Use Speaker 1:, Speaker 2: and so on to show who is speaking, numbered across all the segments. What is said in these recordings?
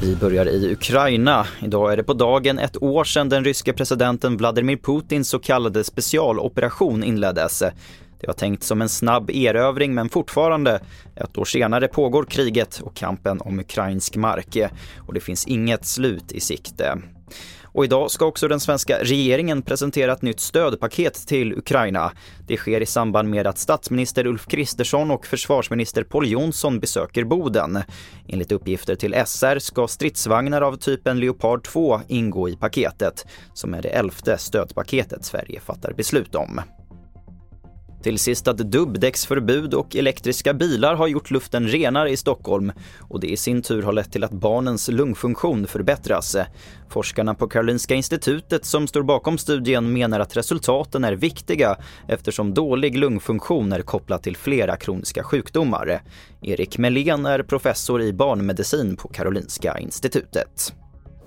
Speaker 1: Vi börjar i Ukraina. Idag är det på dagen ett år sedan den ryske presidenten Vladimir Putins så kallade specialoperation inleddes. Det var tänkt som en snabb erövring men fortfarande, ett år senare, pågår kriget och kampen om ukrainsk mark och det finns inget slut i sikte. Och idag ska också den svenska regeringen presentera ett nytt stödpaket till Ukraina. Det sker i samband med att statsminister Ulf Kristersson och försvarsminister Paul Jonsson besöker Boden. Enligt uppgifter till SR ska stridsvagnar av typen Leopard 2 ingå i paketet, som är det elfte stödpaketet Sverige fattar beslut om. Till sist att dubbdäcksförbud och elektriska bilar har gjort luften renare i Stockholm och det i sin tur har lett till att barnens lungfunktion förbättras. Forskarna på Karolinska institutet som står bakom studien menar att resultaten är viktiga eftersom dålig lungfunktion är kopplat till flera kroniska sjukdomar. Erik Melén är professor i barnmedicin på Karolinska institutet.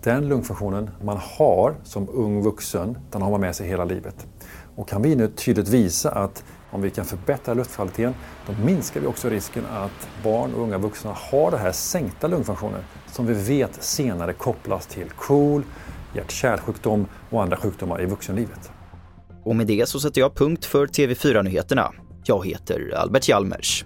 Speaker 2: Den lungfunktionen man har som ung vuxen, den har man med sig hela livet. Och kan vi nu tydligt visa att om vi kan förbättra luftkvaliteten, då minskar vi också risken att barn och unga vuxna har den här sänkta lungfunktionen som vi vet senare kopplas till KOL, hjärt-kärlsjukdom och andra sjukdomar i vuxenlivet.
Speaker 1: Och med det så sätter jag punkt för TV4-nyheterna. Jag heter Albert Hjalmers.